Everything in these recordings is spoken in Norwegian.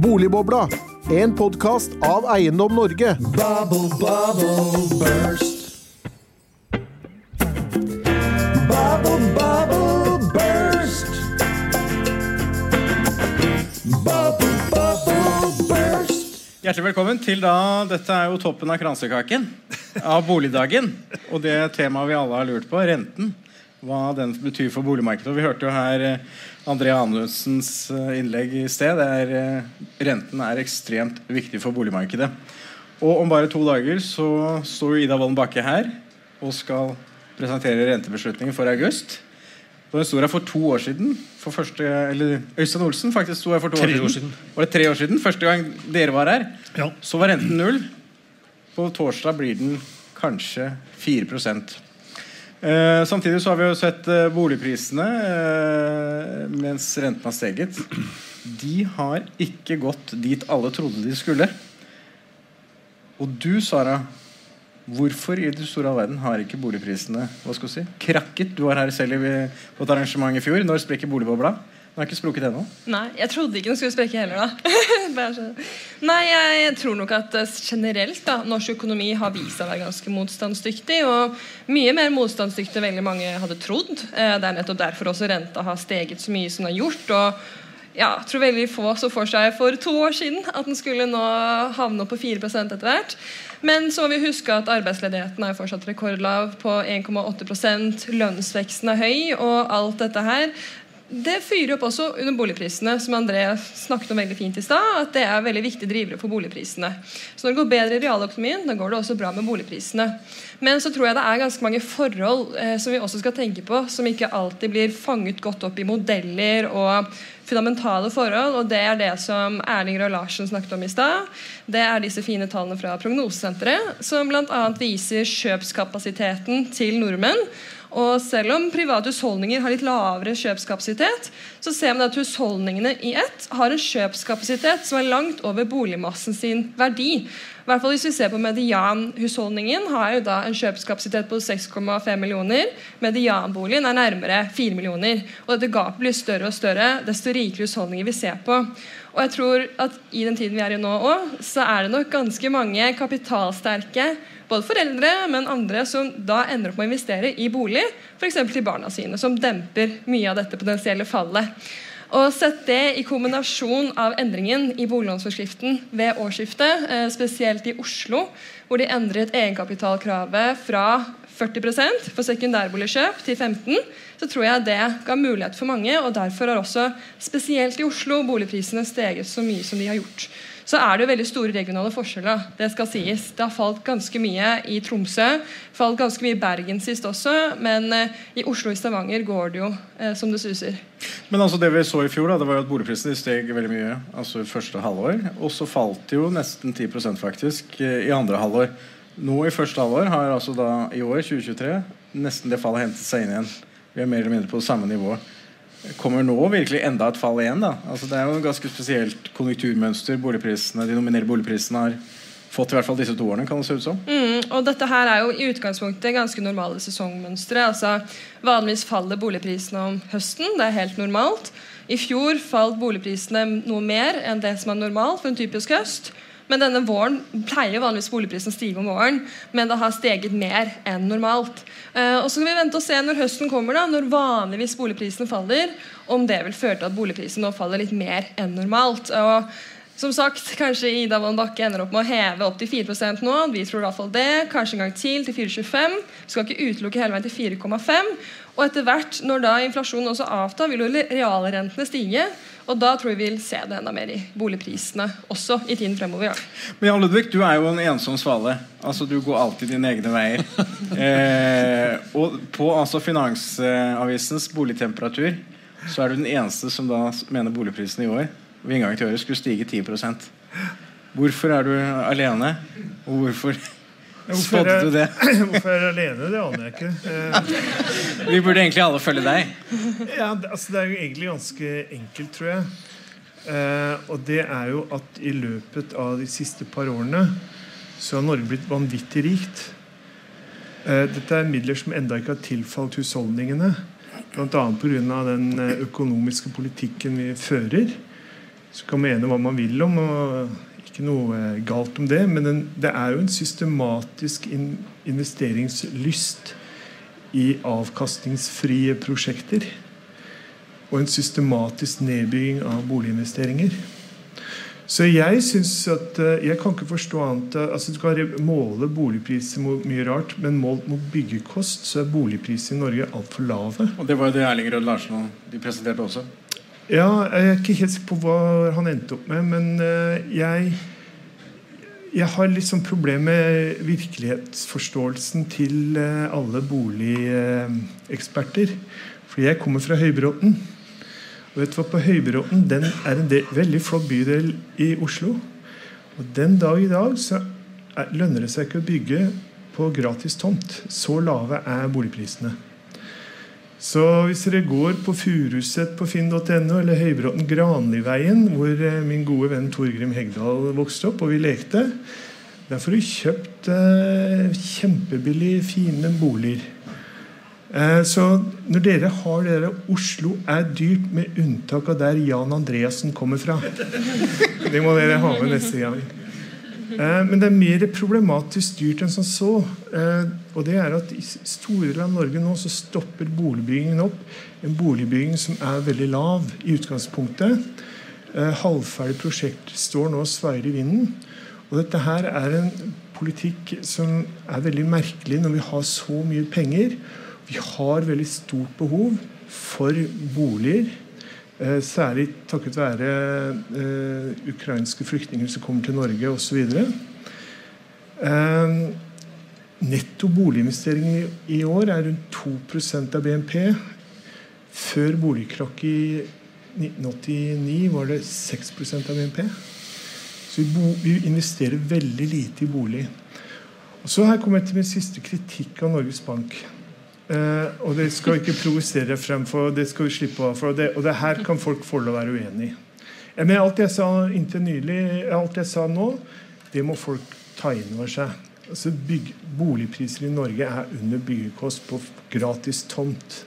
Boligbobla, en podkast av Eiendom Norge. Bubble, bubble, burst. Bubble, bubble, burst. Bubble, bubble, burst. Hjertelig velkommen til da Dette er jo toppen av kransekaken av boligdagen. Og det temaet vi alle har lurt på, renten. Hva den betyr for boligmarkedet. Og vi hørte jo her eh, André Anundsens eh, innlegg i sted. Det er, eh, renten er ekstremt viktig for boligmarkedet. Og om bare to dager så står Ida Wolden Bakke her og skal presentere rentebeslutningen for august. Da Den sto her for to år siden. For første, eller Øystein Olsen faktisk sto her for to Tre år år siden. siden. Var det tre år siden? Første gang dere var her. Ja. Så var renten null. På torsdag blir den kanskje 4 eh, Samtidig så har vi jo sett eh, boligprisene eh, mens renten har steget. De har ikke gått dit alle trodde de skulle. Og du, Sara, hvorfor i det store all verden har ikke boligprisene hva skal si, krakket? Du var her selv på et arrangement i fjor. Når sprekker boligbobla? Den er ikke sprukket ennå. Nei, jeg trodde ikke den skulle sprekke heller, da. Nei, jeg tror nok at eh, generelt da, norsk økonomi har vist seg å være ganske motstandsdyktig. Og mye mer motstandsdyktig enn veldig mange hadde trodd. Eh, Det er nettopp derfor også renta har steget så mye som den har gjort. og ja, jeg tror veldig få så for seg for to år siden at den skulle nå havne opp på 4 etter hvert. Men så må vi huske at arbeidsledigheten er fortsatt rekordlav på 1,8 Lønnsveksten er høy, og alt dette her det fyrer opp også under boligprisene, som André snakket om veldig fint i stad. At det er veldig viktige drivere for boligprisene. Så når det går bedre i realøkonomien, da går det også bra med boligprisene. Men så tror jeg det er ganske mange forhold eh, som vi også skal tenke på, som ikke alltid blir fanget godt opp i modeller og fundamentale forhold. Og det er det som Erling Røe Larsen snakket om i stad. Det er disse fine tallene fra Prognosesenteret, som bl.a. viser kjøpskapasiteten til nordmenn. Og selv om private husholdninger har litt lavere kjøpskapasitet, så ser man at husholdningene i ett har en kjøpskapasitet som er langt over boligmassen sin verdi. I hvert fall hvis vi ser på Medianhusholdningen har jo da en kjøpskapasitet på 6,5 millioner. Medianboligen er nærmere 4 millioner. Og dette gapet blir større og større desto rikere husholdninger vi ser på. Og jeg tror at i den tiden vi er i nå òg, så er det nok ganske mange kapitalsterke både foreldre, men andre som da ender opp med å investere i bolig, f.eks. til barna sine, som demper mye av dette potensielle fallet. Og Sett det i kombinasjon av endringen i boliglånsforskriften ved årsskiftet, eh, spesielt i Oslo, hvor de endret egenkapitalkravet fra 40% for sekundærboligkjøp til 15 så tror jeg det ga mulighet for mange. og Derfor har også spesielt i Oslo boligprisene steget så mye som de har gjort. Så er det jo veldig store regionale forskjeller. Det skal sies. Det har falt ganske mye i Tromsø. Falt ganske mye i Bergen sist også. Men eh, i Oslo og Stavanger går det jo eh, som det suser. Men altså det vi så i fjor, da, det var jo at boligprisene steg veldig mye altså første halvår. Og så falt det jo nesten 10 faktisk eh, i andre halvår. Nå i første halvår har altså da i år, 2023, nesten det fallet hentet seg inn igjen. Vi er mer eller mindre på samme nivå. Kommer nå virkelig enda et fall igjen? da? Altså Det er jo et ganske spesielt konjunkturmønster boligprisene, de nominelle boligprisene har fått i hvert fall disse to årene. kan det se ut som. Mm, og dette her er jo i utgangspunktet ganske normale sesongmønstre. Altså, vanligvis faller boligprisene om høsten. Det er helt normalt. I fjor falt boligprisene noe mer enn det som er normalt for en typisk høst. Men denne våren pleier vanligvis boligprisen å stige om våren, men det har steget mer enn normalt. Eh, og så skal vi vente og se når høsten kommer, da, når vanligvis boligprisene faller, om det vil føre til at boligprisen nå faller litt mer enn normalt. Og som sagt, Kanskje Ida Wolden Bakke ender opp med å heve opp til 4% nå. Vi tror i hvert fall det. Kanskje en gang til til 4,25. Vi skal ikke utelukke hele veien til 4,5. Og etter hvert, når da inflasjonen også avtar, vil jo realrentene stige. Og da tror jeg vi vil se det enda mer i boligprisene også i tiden fremover. Ja. Men Jan Ludvig, du er jo en ensom svale. Altså Du går alltid dine egne veier. Eh, og på altså Finansavisens boligtemperatur så er du den eneste som da mener boligprisene i år ved inngangen til året skulle stige 10% Hvorfor er du alene? Og hvorfor Hvorfor spådde du det? hvorfor jeg er alene, det aner jeg ikke. Eh, Vi burde egentlig alle følge deg. ja, altså, det er jo egentlig ganske enkelt, tror jeg. Eh, og det er jo at i løpet av de siste par årene så har Norge blitt vanvittig rikt. Eh, dette er midler som enda ikke har tilfalt husholdningene. Bl.a. pga. den økonomiske politikken vi fører. Så kan man mene hva man vil om, og ikke noe eh, galt om det. Men den, det er jo en systematisk in investeringslyst i avkastningsfrie prosjekter. Og en systematisk nedbygging av boliginvesteringer. Så jeg synes at eh, Jeg kan ikke forstå annet eh, altså Du kan måle boligpriser mot mye rart, men målt mot byggekost så er boligprisene i Norge altfor lave. Og det var jo det Erling Rød Larsen de presenterte også. Ja, Jeg er ikke helt sikker på hva han endte opp med, men eh, jeg jeg har litt sånn problem med virkelighetsforståelsen til eh, alle boligeksperter. Fordi jeg kommer fra Høybråten. Og vet du hva, på Høybråten den er en del, veldig flott bydel i Oslo. Og den dag i dag så er, lønner det seg ikke å bygge på gratis tomt. Så lave er boligprisene. Så hvis dere går på Furuset på finn.no eller Høybråten Granliveien, hvor eh, min gode venn Torgrim Hegdal vokste opp og vi lekte, der får du kjøpt eh, kjempebillig, fine boliger. Eh, så når dere har det Oslo er dyrt, med unntak av der Jan Andreassen kommer fra Det må dere ha med neste gang. Eh, Men det er mer problematisk dyrt enn som så. Eh, Og det er at I store deler av Norge nå så stopper boligbyggingen opp. En boligbygging som er veldig lav i utgangspunktet. Eh, Halvferdig prosjekt står nå og sveier i vinden. Og dette her er en politikk som er veldig merkelig når vi har så mye penger. Vi har veldig stort behov for boliger. Eh, særlig takket være eh, ukrainske flyktninger som kommer til Norge osv. Eh, netto boliginvestering i, år er rundt 2% av BNP. Før boligkrakk i 1989 var det 6% av BNP. Så vi investerer veldig lite i bolig. Og Så her kommer jeg til min siste kritikk av Norges Bank. Eh, og det skal ikke provosere frem for, det skal vi slippe av for. Og det, og det her kan folk få lov å være uenig i. Eh, Men alt jeg sa inntil nylig, alt jeg sa nå, det må folk ta inn over seg. Altså bygg, boligpriser i Norge er under byggekost på gratis tomt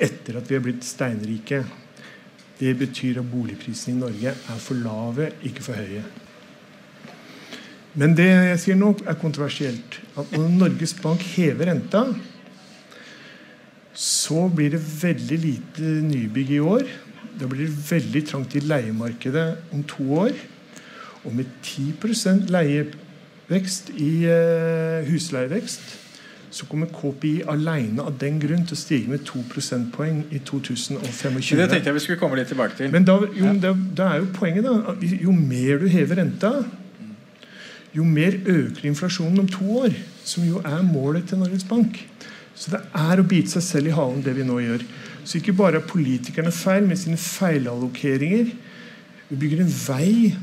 etter at vi er blitt steinrike. Det betyr at boligprisene i Norge er for lave, ikke for høye. Men det jeg sier nå, er kontroversielt. At når Norges Bank hever renta, så blir det veldig lite nybygg i år. Da blir det veldig trangt i leiemarkedet om to år. Og med 10% leievekst i eh, husleievekst, så kommer KPI alene av den grunn til å stige med 2 prosentpoeng i 2025. Det tenkte jeg vi skulle komme litt tilbake til. Men da, jo, da, da er jo poenget da, at jo mer du hever renta, jo mer øker inflasjonen om to år. Som jo er målet til Norges Bank. Så det er å bite seg selv i halen, det vi nå gjør. Så ikke bare er politikerne feil med sine feilallokeringer. Vi bygger en vei,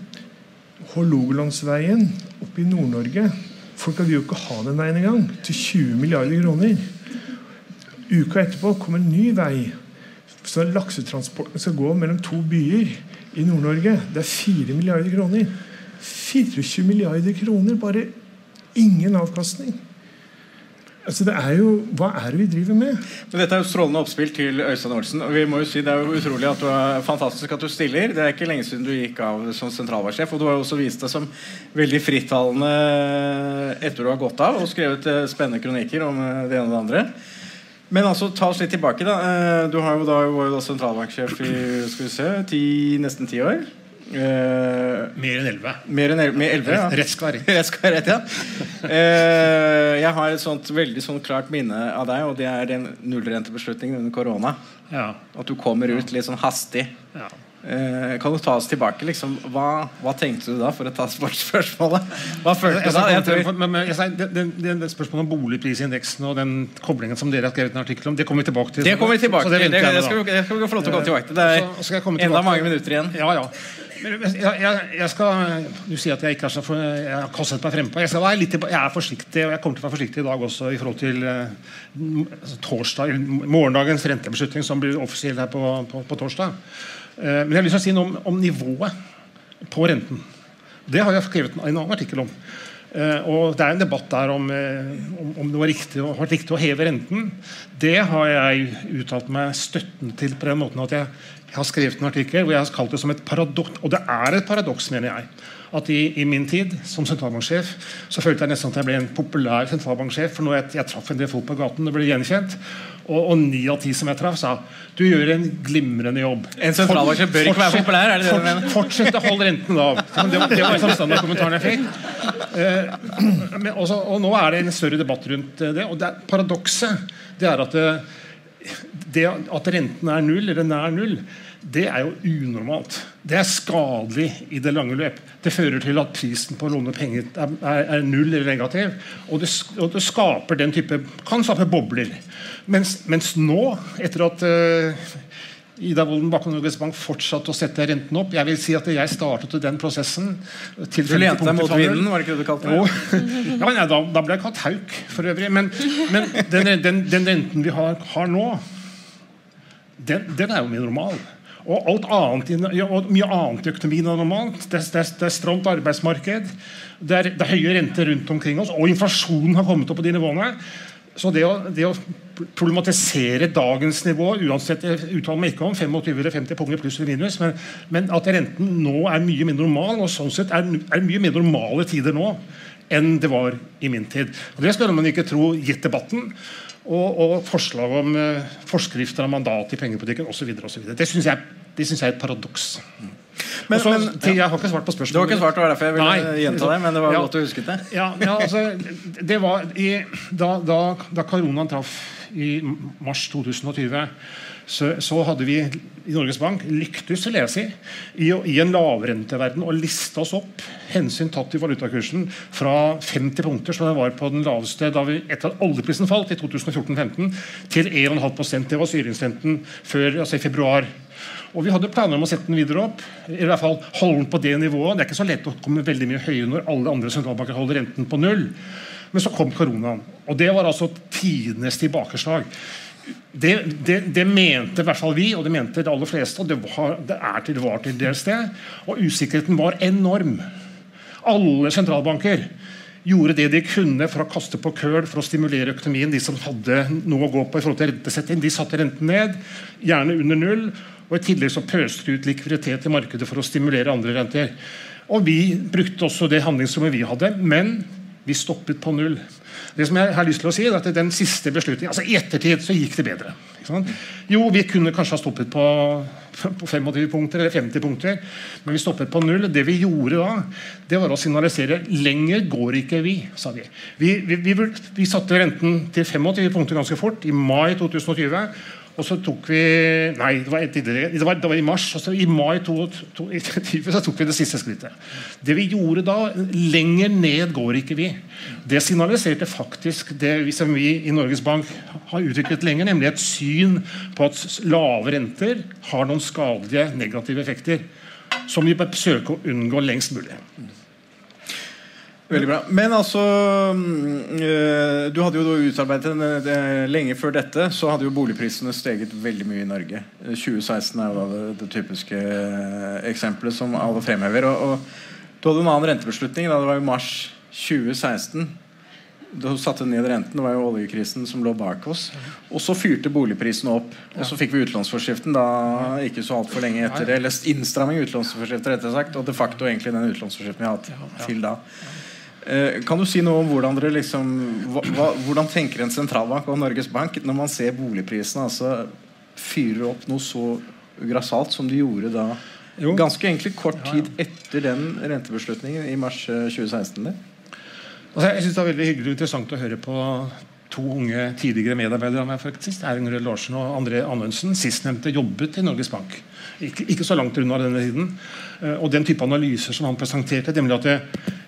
Hålogalandsveien, oppe i Nord-Norge. Folk vil jo ikke ha den veien engang. Til 20 milliarder kroner. Uka etterpå kommer en ny vei. Så laksetransporten skal gå mellom to byer i Nord-Norge. Det er 4 milliarder kroner. 24 milliarder kroner, bare ingen avkastning. Altså det er jo, Hva er det vi driver med? Men dette er jo strålende oppspill til Øystein Olsen. Og vi må jo si Det er jo utrolig at du er fantastisk at du stiller. Det er ikke lenge siden du gikk av som sentralbanksjef. Og du har jo også vist deg som veldig frittalende etter du har gått av og skrevet eh, spennende kronikker om eh, det ene og det andre. Men altså, ta oss litt tilbake. da Eh, Du har jo da, da sentralbanksjef i skal vi se, ti, nesten ti år. Eh, Mer enn elleve. mer enn 11, mer 11 Ja. Rett skal være rett. Ja. Eh, jeg har et sånt veldig sånt klart minne av deg, og det er den nullrentebeslutningen under korona. Ja. At du kommer ut litt sånn hastig. ja. Eh, kan du ta oss tilbake? liksom Hva, hva tenkte du da, for å ta sportsspørsmålet? Hva følte du da? Jeg jeg, tror, men, men, jeg, det, det, det, spørsmålet om boligprisindeksen og den koblingen som dere har skrevet en artikkel om, det kommer vi tilbake til. det kommer vi tilbake til. Det, det, skal, vi- få lov til å komme tilbake til. Det er enda mange minutter igjen. Ja, ja. Jeg, jeg, jeg skal, Du sier at jeg ikke er så for, jeg har kastet meg frempå. Jeg, jeg er forsiktig, og jeg kommer til å være forsiktig i dag også i forhold til uh, torsdag, morgendagens rentebeslutning, som blir offisiell her på, på, på torsdag. Uh, men jeg har lyst til å si noe om, om nivået på renten. Det har jeg skrevet en annen artikkel om. Uh, og Det er en debatt der om, om, om det var riktig, var riktig å heve renten. Det har jeg uttalt meg støtten til på den måten at jeg, jeg har skrevet en artikkel hvor jeg har kalt det som et paradoks. Og det er et paradoks, mener jeg. At i, i min tid som sentralbanksjef så følte jeg nesten at jeg ble en populær sentralbanksjef. For når jeg, jeg traff en del folk på gaten og ble gjenkjent. Og, ni av ti som jeg traff, sa du gjør en glimrende jobb. En sentralbanksjef bør ikke være populær, er det det du mener? Fortsett å holde renten lav. Det, var- det var liksom standardkommentaren jeg fikk. Eh, men også, og nå er det en større debatt rundt eh, det. Og det paradokset det er at, det, at renten er null, eller nær null, det er jo unormalt. Det er skadelig i det lange løp. Det fører til at prisen på å låne penger er, er, null eller negativ. Og det, og det skaper den type kan skape bobler. Mens, mens nå, etter at eh, Ida Wolden Bakken Norges Bank fortsatte å sette renten opp. Jeg vil si at jeg startet den prosessen. til Du lente deg mot vinden, var det ikke det du kalte det? Ja, nei, da, da ble jeg kalt hauk, for øvrig. Men, men den, den, den renten vi har, har nå, den, den er jo mer normal. Og alt annet, og mye annet i økonomien er normalt. Det, det, det er stramt arbeidsmarked. Det er, det er høye renter rundt omkring oss, og inflasjonen har kommet opp på de nivåene. Så det å, det å problematisere dagens nivå, uansett jeg uttaler meg ikke om 25 eller 50 punkter pluss eller minus, men, men at renten nå er mye mer normal, og sånn sett er, er mye mer normale tider nå enn det var i min tid. Og Det skulle man ikke tro gitt debatten. Og, og forslag om eh, forskrifter av mandat i pengepolitikken osv. Det syns jeg, jeg er et paradoks. Men- Og så men- til- jeg har ikke svart på spørsmålet. Du har ikke svart, det var derfor jeg ville Nei. gjenta det. Men det var Ja. godt du husket det. Ja, ja altså, det var i, da, da, da koronaen traff i mars 2020, så, så hadde vi i Norges Bank lyktes vil jeg si, i, i en lavrenteverden å liste oss opp, hensyn tatt til valutakursen, fra 50 punkter, som den var på den laveste da vi, etter at oljeprisen falt i 2014-15, til 1,5% Det var styringsrenten før, altså i februar. Og Vi hadde planer om å sette den videre opp. i hvert fall holde den på det nivået. Det er ikke så lett å komme veldig mye høyere når alle andre sentralbanker holder renten på null. Men så kom koronaen. Og det var altså tidenes tilbakeslag. Det, det, det mente i hvert fall vi, og det mente de aller fleste. Og det var, det er til, var til dels det. Og usikkerheten var enorm. Alle sentralbanker gjorde det de kunne for å kaste på køl for å stimulere økonomien. De som hadde noe å gå på i forhold til rentesetting, de satte renten ned, gjerne under null. Og I tillegg så pøste de ut likviditet i markedet for å stimulere andre renter. Og Vi brukte også det handlingsrommet vi hadde, men vi stoppet på null. Det som jeg har lyst til å si er at den siste beslutningen, altså I ettertid så gikk det bedre. Jo, vi kunne kanskje ha stoppet på, på 25 punkter eller 50 punkter, men vi stoppet på null. Det vi gjorde da, det var å signalisere lenger går ikke vi, sa vi. Vi, vi, vi, vi satte renten til 25 punkter ganske fort i mai 2020. Og så tok vi Nei, det var, det var, det var i mars. Altså I mai 2020 så tok vi det siste skrittet. Det vi gjorde da Lenger ned går ikke vi. Det signaliserte faktisk det som vi i Norges Bank har utviklet lenger, nemlig et syn på at lave renter har noen skadelige negative effekter. Som vi bør søke å unngå lengst mulig. Veldig bra. Men altså mm, øh, Du hadde jo utarbeidet en Lenge før dette så hadde jo boligprisene steget veldig mye i Norge. Eh, 2016 er jo da det, det typiske eh, eksempelet som alle fremhever. Og, og du hadde en annen rentebeslutning. Da det var jo mars 2016. Da satte ned renten. Det var jo oljekrisen som lå bak oss. Og så fyrte boligprisene opp. Og så fikk vi utlånsforskriften da ikke så altfor lenge etter det. Eller innstramming i utlånsforskrifter, rettere sagt. Og de facto egentlig den utlånsforskriften vi har hatt til da. Eh, Kan du si noe om hvordan dere liksom hva, Hvordan tenker en sentralbank og Norges Bank når man ser boligprisene altså fyrer opp noe så grassat som de gjorde da Jo. ganske egentlig kort tid etter den rentebeslutningen i mars eh, 2016? der? Altså, jeg synes Det er veldig hyggelig og interessant å høre på to unge tidligere medarbeidere av meg. faktisk, Erling Rød Larsen og André Anundsen. Sistnevnte jobbet i Norges Bank. Ikke, ikke så langt unna denne tiden. Eh, Og den type analyser som han presenterte, nemlig at det,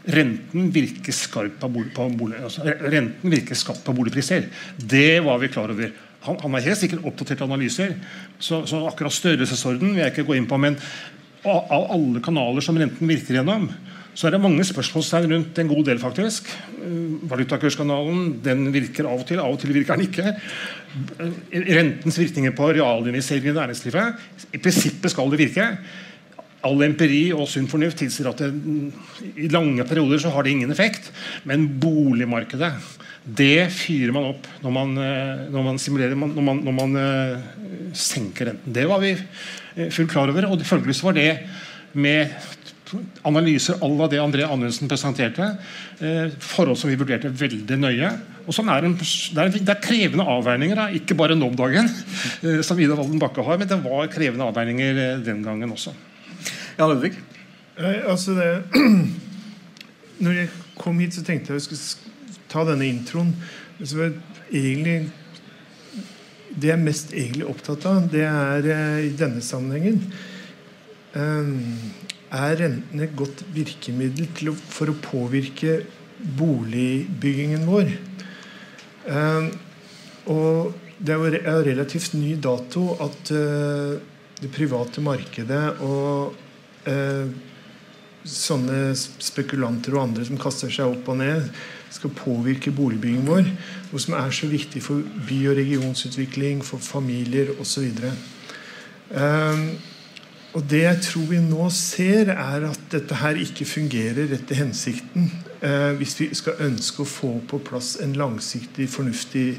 renten virker skarp på, bolig, på, bolig, altså, skarp på boligpriser, det var vi klar over. Han, han er helt sikkert oppdaterte analyser, så, så akkurat størrelsesorden vil jeg ikke gå inn på. men av av alle kanaler som renten virker gjennom, så er det mange spørsmålstegn rundt en god del, faktisk. Eh, Valutakurskanalen den virker av og til, av og til virker den ikke. Eh, Rentens virkninger på realinvesteringer i næringslivet. I prinsippet skal det virke. All empiri og sunn fornuft tilsier at det, i lange perioder så har det ingen effekt. Men boligmarkedet det fyrer man opp når man, eh, når man simulerer når man, når man eh, senker renten. Det var vi eh, fullt klar over. Og følgelig var det med analyser à la det André Anundsen presenterte. Forhold som vi vurderte veldig nøye. Og sånn er en, det, er, det er krevende avveininger, da. ikke bare nå om dagen, som Ida Walden Bakke har, men det var krevende avveininger den gangen også. Jan Ludvig? Nei, altså det Når jeg kom hit, så tenkte jeg jeg skulle ta denne introen. Så var egentlig Det jeg er mest egentlig opptatt av, det er eh, i denne sammenhengen eh, Er renten et godt virkemiddel å, for å påvirke boligbyggingen vår? Eh, og det er jo relativt ny dato at eh, det private markedet og eh, sånne spekulanter og andre som kaster seg opp og ned, skal påvirke boligbyggingen vår. Noe som er så viktig for by- og regionsutvikling, for familier osv. Um, og det jeg tror vi nå ser, er at dette her ikke fungerer etter hensikten. eh, hvis vi skal ønske å få på plass en langsiktig, fornuftig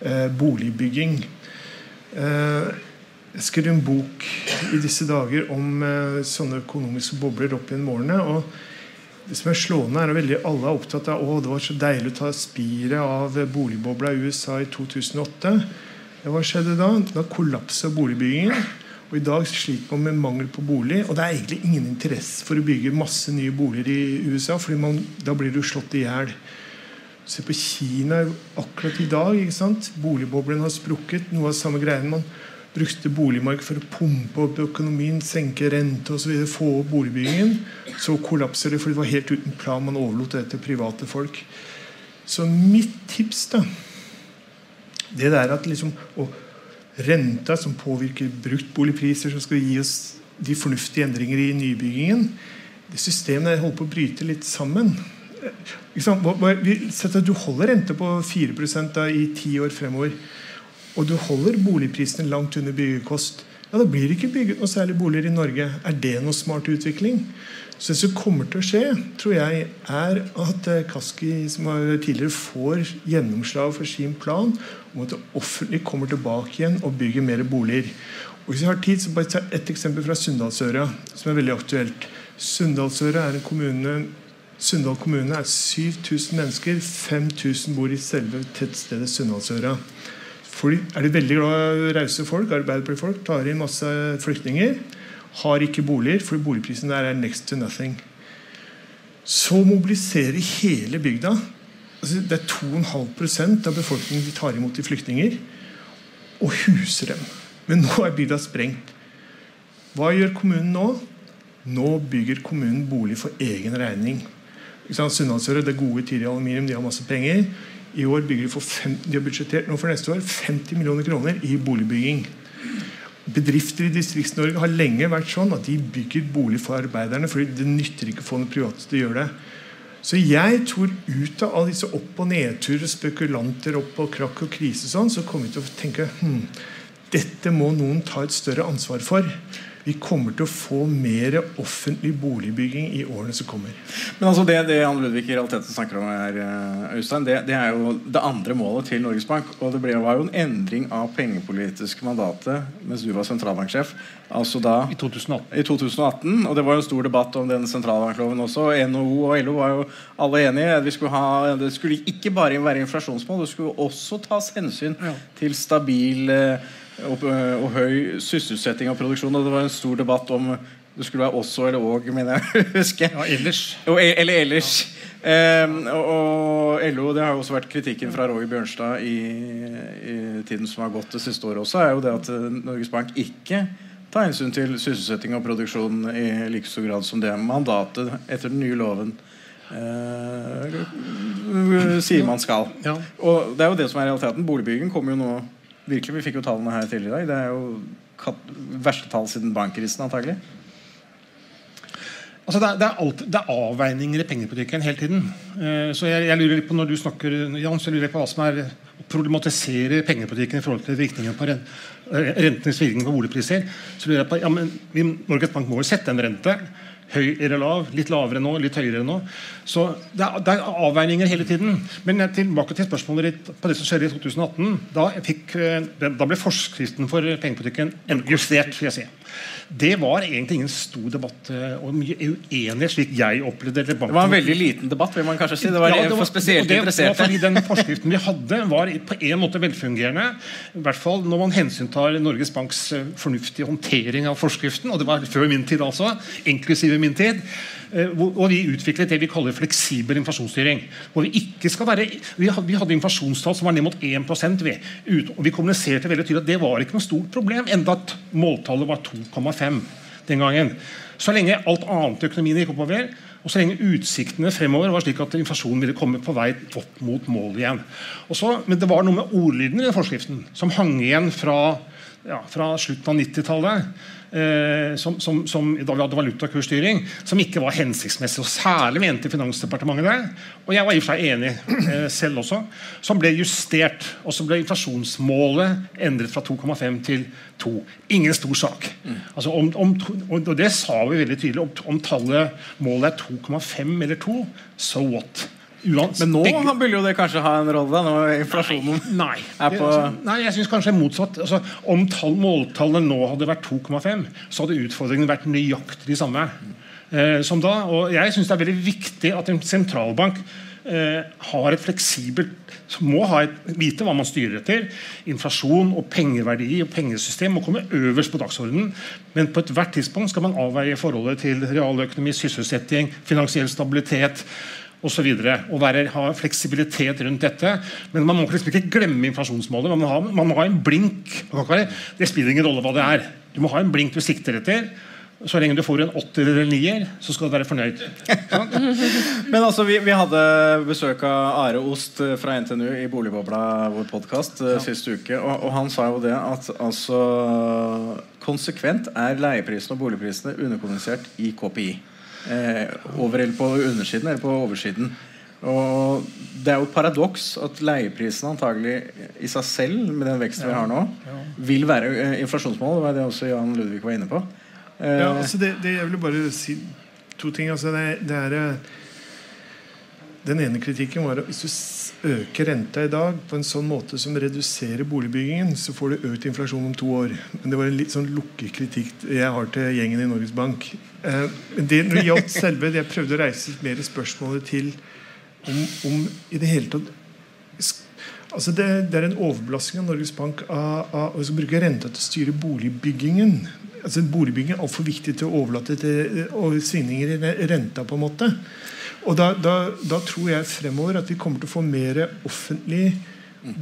eh, boligbygging. Eh, jeg skrev en bok i disse dager om eh, sånne økonomiske bobler opp gjennom årene. og det som er slående, er at alle er opptatt av å, det var så deilig å ta spiret av boligbobla i USA i 2008. Ja, hva skjedde da? Da kollapsa boligbyggingen. Og I dag sliter man med mangel på bolig. Og det er egentlig ingen interesse for å bygge masse nye boliger i USA, for da blir du slått i hjel. Se på Kina akkurat i dag. ikke sant? Boligboblen har sprukket. Noe av samme greiene. Man brukte boligmark for å pumpe opp økonomien, senke rente osv. Få opp boligbyggingen. Så kollapser det, for det var helt uten plan. Man overlot det til private folk. Så mitt tips, da Det der at liksom Renta som påvirker bruktboligpriser, som skal gi oss de fornuftige endringer i nybyggingen Det systemet der holder på å bryte litt sammen. Sett at du holder rente på 4 da, i ti år fremover og du holder boligprisene langt under byggekost, ja, da blir det ikke bygget noe særlig boliger i Norge. Er det noe smart utvikling? Så det som kommer til å skje, tror jeg, er at eh, Kaski som var tidligere får gjennomslag for sin plan om at det offentlige kommer tilbake igjen og bygger mer boliger. Og Hvis jeg har tid, så bare ta et eksempel fra Sunndalsøra, som er veldig aktuelt. Sunndalsøra er en kommune Sunndal kommune er 7000 mennesker. 5000 bor i selve tettstedet Sunndalsøra. Fordi er de veldig glad rause folk, arbeiderpartifolk, tar inn masse flyktninger. Har ikke boliger, for boligprisen der er next to nothing. Så mobiliserer hele bygda. Altså, det er 2,5% av befolkningen de tar imot i flyktninger. Og huser dem. Men nå er bygda sprengt. Hva gjør kommunen nå? Nå bygger kommunen bolig for egen regning. Ikke det er gode tider i aluminium, de har masse penger. I år bygger de for fem, de har budsjettert nå for neste år 50 millioner kroner i boligbygging. Bedrifter i Distrikts-Norge har lenge vært sånn at de bygger bolig for arbeiderne, fordi det nytter ikke å få noen private til å gjøre det. Så jeg tror ut av alle disse opp- og nedturer, spekulanter opp og krakk og krise, sånn, så kommer vi til å tenke hm, dette må noen ta et større ansvar for. Vi kommer til å få mer offentlig boligbygging i årene som kommer. Men altså det, det Anne Ludvig i realiteten snakker om her, eh, Øystein, det, det er jo det andre målet til Norges Bank. Og det ble, var jo en endring av pengepolitiske mandatet mens du var sentralbanksjef. Altså da I 2018. i 2018, og det var jo en stor debatt om den sentralbankloven også. NHO og LO var jo alle enige. Vi skulle ha, det skulle ikke bare være inflasjonsmål, det skulle også tas hensyn til stabil eh, og, og høy sysselsetting av produksjon. Og det var en stor debatt om det skulle være også eller òg, mener jeg. husker jeg. Ja, ellers. Og, e- eller ellers. Eh, og, og LO, det har jo også vært kritikken fra Roger Bjørnstad i, i tiden som har gått det siste året også, er jo det at eh, Norges Bank ikke tar hensyn til sysselsetting og produksjon i like stor grad som det mandatet etter den nye loven uh, sier man skal. Ja. Og det er jo det som er realiteten. Boligbyggingen kommer jo nå virkelig. Vi fikk jo tallene her tidligere i dag. Det er jo verste tall siden bankkrisen, antagelig. Altså det, er, det, er alt, det er avveininger i pengepolitikken hele tiden. Eh, så jeg, jeg lurer litt på Når du snakker Jan, så jeg lurer på hva som er å problematisere pengepolitikken i forhold til virkningen på ren, eh, rentenes virkning på boligpriser. Så lurer jeg på, ja, men Norges Bank må jo sette en rente. Høy eller lav. Litt lavere nå, litt høyere nå. Så det er, det er avveininger hele tiden. Men tilbake til spørsmålet ditt på det som skjedde i 2018. Da, fikk, eh, da ble forskriften for pengepolitikken justert. vil jeg si. Det var egentlig ingen stor debatt eh, og mye uenighet, slik jeg opplevde det. Det var en veldig liten debatt, vil man kanskje si. Det var, Ja, for spesielt det, interesserte. Det var fordi den forskriften vi hadde, var på en måte velfungerende. I hvert fall når man hensyntar Norges Banks eh, fornuftige håndtering av forskriften. Og det var før min tid, altså. Inklusive min tid. Eh, Og vi utviklet det vi kaller fleksibel inflasjonsstyring. Hvor vi ikke skal være Vi hadde, inflasjonstall som var ned mot 1 vi, og vi kommuniserte veldig tydelig at det var ikke noe stort problem, enda at måltallet var 2,5 den gangen. Så lenge alt annet i økonomien gikk oppover, og så lenge utsiktene fremover var slik at inflasjonen ville komme på vei opp mot målet igjen. Og så, men det var noe med ordlyden i den forskriften som hang igjen fra, ja, fra slutten av 90-tallet. Eh, som, som, som, da vi hadde valutakursstyring, som ikke var hensiktsmessig. og Særlig mente Finansdepartementet det. Og jeg var i og for seg enig eh, selv også. Som ble justert. Og så ble inflasjonsmålet endret fra 2,5 til 2. Ingen stor sak. Altså om, om, og det sa vi veldig tydelig. Om, om tallet målet er 2,5 eller 2, so what? Uans, Men nå begge- han burde jo det kanskje ha en rolle, Nå når inflasjonen Nei. er på nei, jeg syns kanskje motsatt. Altså, om tall, måltallene nå hadde vært 2,5, så hadde utfordringen vært nøyaktig de samme. Eh, som da, og Jeg syns det er veldig viktig at en sentralbank eh, har et fleksibelt må ha et, vite hva man styrer etter. Inflasjon og pengeverdi og pengesystem må komme øverst på dagsordenen. Men på ethvert tidspunkt skal man avveie forholdet til realøkonomi, sysselsetting, finansiell stabilitet videre, og være, ha fleksibilitet rundt dette. Men man må liksom ikke glemme inflasjonsmålet. Man må ha, man må ha en blink. Være, det spiller ingen rolle hva det er. Du må ha en blink du sikter etter. Så lenge du får en åtter eller nier, så skal du være fornøyd. Men altså, vi, vi hadde besøk av Are Ost eh, fra NTNU i Boligbobla, vår podkast, siste uke. Og, og han sa jo det at altså Konsekvent er leieprisene og boligprisene underkommunisert i KPI. Eh, over eller på undersiden eller på oversiden. Og Det er jo et paradoks at leieprisen antagelig i seg selv, med den veksten vi har nå, vil være eh, inflasjonsmål. Det var det også Jan Ludvig var inne på. Eh, Ja, altså det, det Jeg vil bare si to ting. Altså det, det er eh, Den ene kritikken var at hvis du øker renta i dag på en sånn måte som reduserer boligbyggingen, så får du økt inflasjon om to år. Men det var en litt sånn lukkekritikk jeg har til gjengen i Norges Bank. Eh, det når det gjaldt selve Jeg prøvde å reise mer spørsmålet til om, om i det hele tatt Altså det, det er en overbelastning av Norges Bank av, av å bruke renta til å styre boligbyggingen. Altså Boligbygging er altfor viktig til å overlate til og svingninger i renta. på en måte. Og da, da, da tror jeg fremover at vi kommer til å få mer offentlig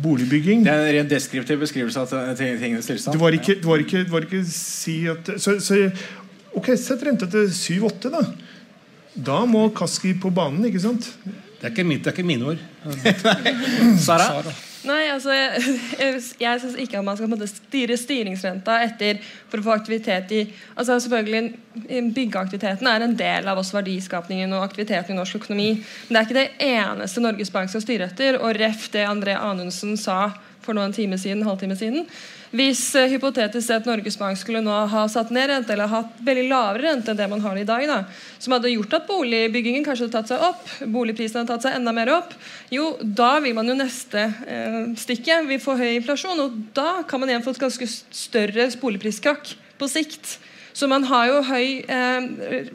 boligbygging. Det er en rent deskriptiv beskrivelse av tingenes tilstand. Det var ikke, det var ikke, det var ikke si at så, så Ok, sett renta til 7-8, da. Da må Kaski på banen, ikke sant? Det er ikke, mitt, det er ikke mine ord. Sara? Nei, altså Jeg, jeg, syns ikke at man skal styre styringsrenta etter for å få aktivitet i altså selvfølgelig Byggeaktiviteten er en del av oss verdiskapningen og aktiviteten i norsk økonomi. Men det er ikke det eneste Norges Bank skal styre etter. Og ref det André Anundsen sa for nå en time siden, halvtime siden. Hvis uh, hypotetisk sett Norges Bank skulle nå ha satt ned rente, eller hatt veldig lavere rente enn det man har i dag, da, som hadde gjort at boligbyggingen kanskje hadde tatt seg opp, boligprisene hadde tatt seg enda mer opp, jo, da vil man jo neste uh, stikket Vi får høy inflasjon, og da kan man igjen få et ganske større boligpriskrakk på sikt. Så man har jo høy eh,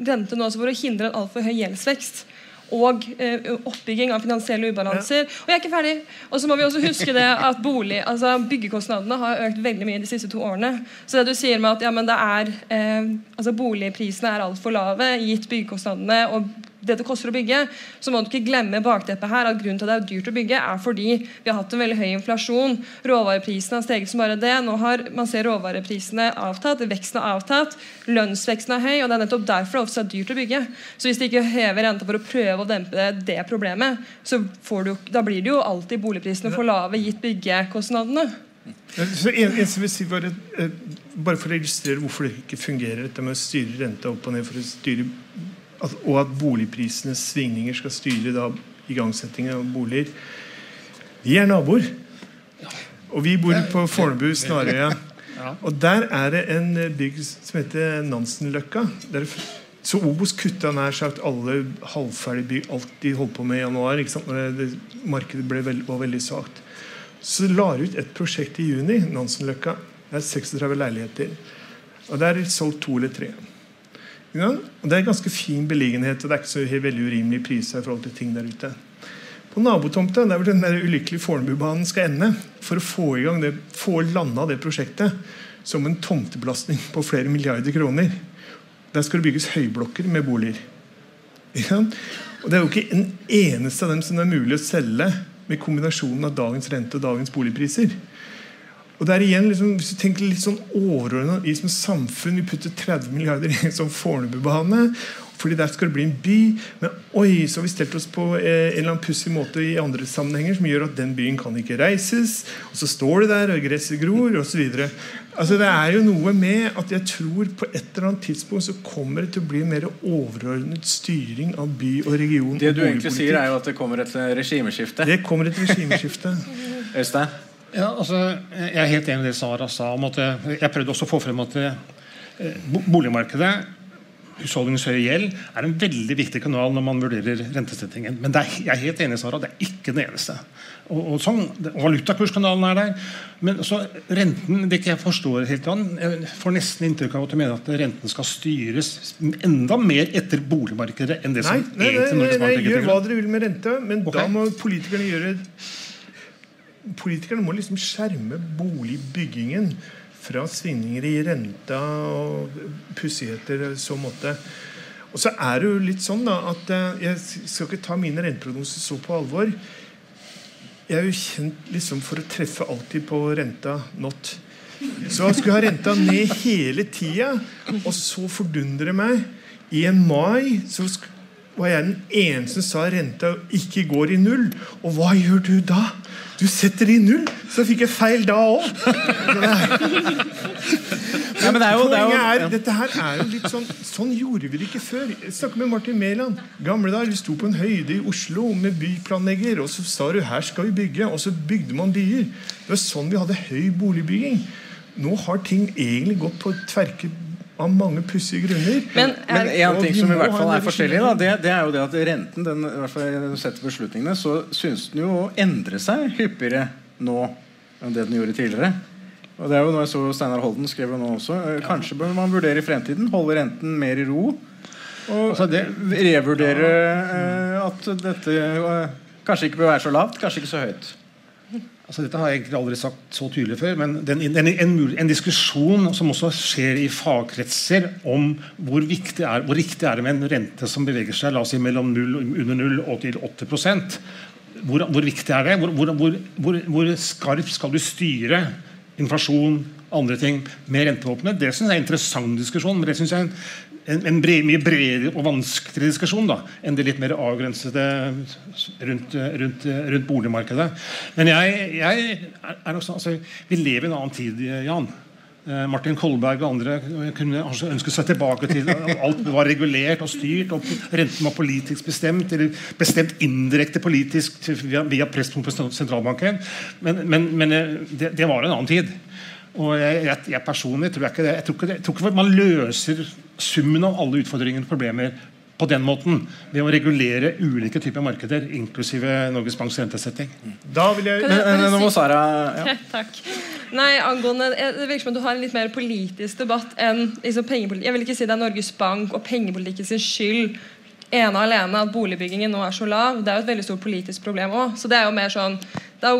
rente nå for å hindre en altfor høy gjeldsvekst og eh, oppbygging av finansielle ubalanser. Og jeg er ikke ferdig. Og så må vi også huske det at bolig, altså byggekostnadene har økt veldig mye de siste to årene. Så det du sier med at ja, men det er, eh, altså boligprisene er altfor lave gitt byggekostnadene og det det koster å bygge, så må du ikke glemme bakteppet her at grunnen til at det er dyrt å bygge, er fordi vi har hatt en veldig høy inflasjon. Råvareprisene har steget som bare det. Nå har man ser råvareprisene avtatt, veksten har avtatt, lønnsveksten er høy, og det er nettopp derfor det ofte er dyrt å bygge. Så hvis de ikke hever renta for å prøve å dempe det, problemet, så du, da blir det jo alltid boligprisene for lave gitt byggekostnadene. En, en som vil si bare, eh, bare for å illustrere hvorfor det ikke fungerer, dette med å styre renta opp og ned for å styre at, og at boligprisenes svingninger skal styre da igangsettingen av boliger. Vi er naboer. Og vi bor på Fornebu, Snarøya. Og der er det en bygg som heter Nansenløkka. Der, så Obos kutta nær sagt alle halvferdige bygg, alt de holdt på med i januar. Ikke sant? Når det, det, markedet veld, var veldig svakt. Så la ut et prosjekt i juni. Nansenløkka. Det er 36 leiligheter. Og der er det solgt to eller tre. Og Det er ganske fin beliggenhet, og det er ikke så veldig urimelige priser i forhold til ting der ute. På nabotomta, der hvor den der ulykkelige Fornebubanen skal ende, for å få i gang det, få landa det prosjektet som en tomtebelastning på flere milliarder kroner, der skal det bygges høyblokker med boliger. Og Det er jo ikke en eneste av dem som det er mulig å selge med kombinasjonen av dagens rente og dagens boligpriser. Og det er igjen, liksom, Hvis du tenker litt sånn overordnet Vi som samfunn Vi putter 30 milliarder i en sånn Fornebubane. Fordi der skal det bli en by. Men oi, så har vi stelt oss på eh, en eller annen pussig måte i andre sammenhenger som gjør at den byen kan ikke reises. Og så står det der, og gresset gror, osv. Altså, det er jo noe med at jeg tror på et eller annet tidspunkt så kommer det til å bli mer overordnet styring av by og region. Det du egentlig sier, er jo at det kommer et regimeskifte. Det kommer et regimeskifte. Øystein? Ja, altså, jeg er helt enig i det Sara sa. om at eh, Jeg prøvde også å få frem at eh, boligmarkedet husholdningens høye gjeld er en veldig viktig kanal når man vurderer rentesettingen. Men det er, jeg er helt enig Sara, det er ikke den eneste. Og, og, sånn, og Valutakurskanalen er der. Men så renten det ikke jeg forstår helt Jan, Jeg får nesten inntrykk av at du mener at renten skal styres enda mer etter boligmarkedet enn det som Nei, nei, nei, egentlig Norges Bank legger gjør hva dere vil med rente, men okay. da må politikerne gjøre Politikerne må liksom skjerme boligbyggingen fra svingninger i renta og pussigheter i så måte. Og så er det jo litt sånn da at eh, Jeg skal ikke ta mine renteprognoser så på alvor. Jeg er jo kjent liksom for å treffe alltid på renta not. Så jeg skulle ha renta ned hele tida, og så fordundrer det meg. I en mai så var jeg den eneste som sa renta ikke går i null. Og hva gjør du da? Du setter det i null! Så fikk jeg feil da òg. Ja, men det er jo, det er jo, er, dette her er jo litt sånn Sånn gjorde vi det ikke før. Jeg snakket med Martin Mæland. Gamle dager, Vi sto på en høyde i Oslo med byplanlegger, og så sa du her skal vi bygge. Og så bygde man byer. Det var sånn vi hadde høy boligbygging. Nå har ting egentlig gått på tverke av mange pussige grunner. Men Men er, en ting som i hvert fall er forskjellig, da, det, det er jo det at renten den, i hvert fall setter beslutningene, så synes den jo å endre seg hyppigere nå enn det den gjorde tidligere. Og det er jo noe jeg så Steinar Holden skrev nå også. Kanskje bør man vurdere i fremtiden holde renten mer i ro. Og Altså, det- revurdere eh, at dette eh, kanskje ikke bør være så lavt, kanskje ikke så høyt. Altså, dette har jeg egentlig aldri sagt så tydelig før, men den, den, en, en diskusjon som også skjer i fagkretser om hvor, viktig er, hvor riktig er det med en rente som beveger seg la oss si, mellom 0, under 0 og til 8 hvor, hvor viktig er det? Hvor, hvor, hvor, hvor, skarpt skal du styre inflasjon, andre ting, med rentevåpenet? Det synes jeg er en interessant diskusjon, men det synes jeg er en, en, en bred, mye bredere og vanskeligere diskusjon da, enn det litt mer avgrensede rundt, rundt, rundt boligmarkedet. Men jeg, jeg er, også, altså, Vi lever i en annen tid, Jan. Eh, Martin Kolberg og andre kunne ønske seg tilbake til at alt var regulert og styrt, og renten var politisk bestemt, eller bestemt indirekte politisk via, via press på sentralbanken. Men, men, men eh, det, det var en annen tid. Og jeg, jeg, jeg personlig tror jeg ikke det. Jeg tror ikke, det, jeg tror ikke man løser summen av alle utfordringer og problemer på den måten ved å regulere ulike typer markeder, inklusive Norges Banks rentesetting. Da vil jeg Men, men nå må Sara ja. Takk. Nei, angående, Det virker som at du har en litt mer politisk debatt enn liksom, pengepolitikk. Jeg vil ikke si det er Norges Bank og pengepolitikken sin skyld ene og alene at boligbyggingen nå er så lav. Det er jo et veldig stort politisk problem òg. Så det er jo mer sånn da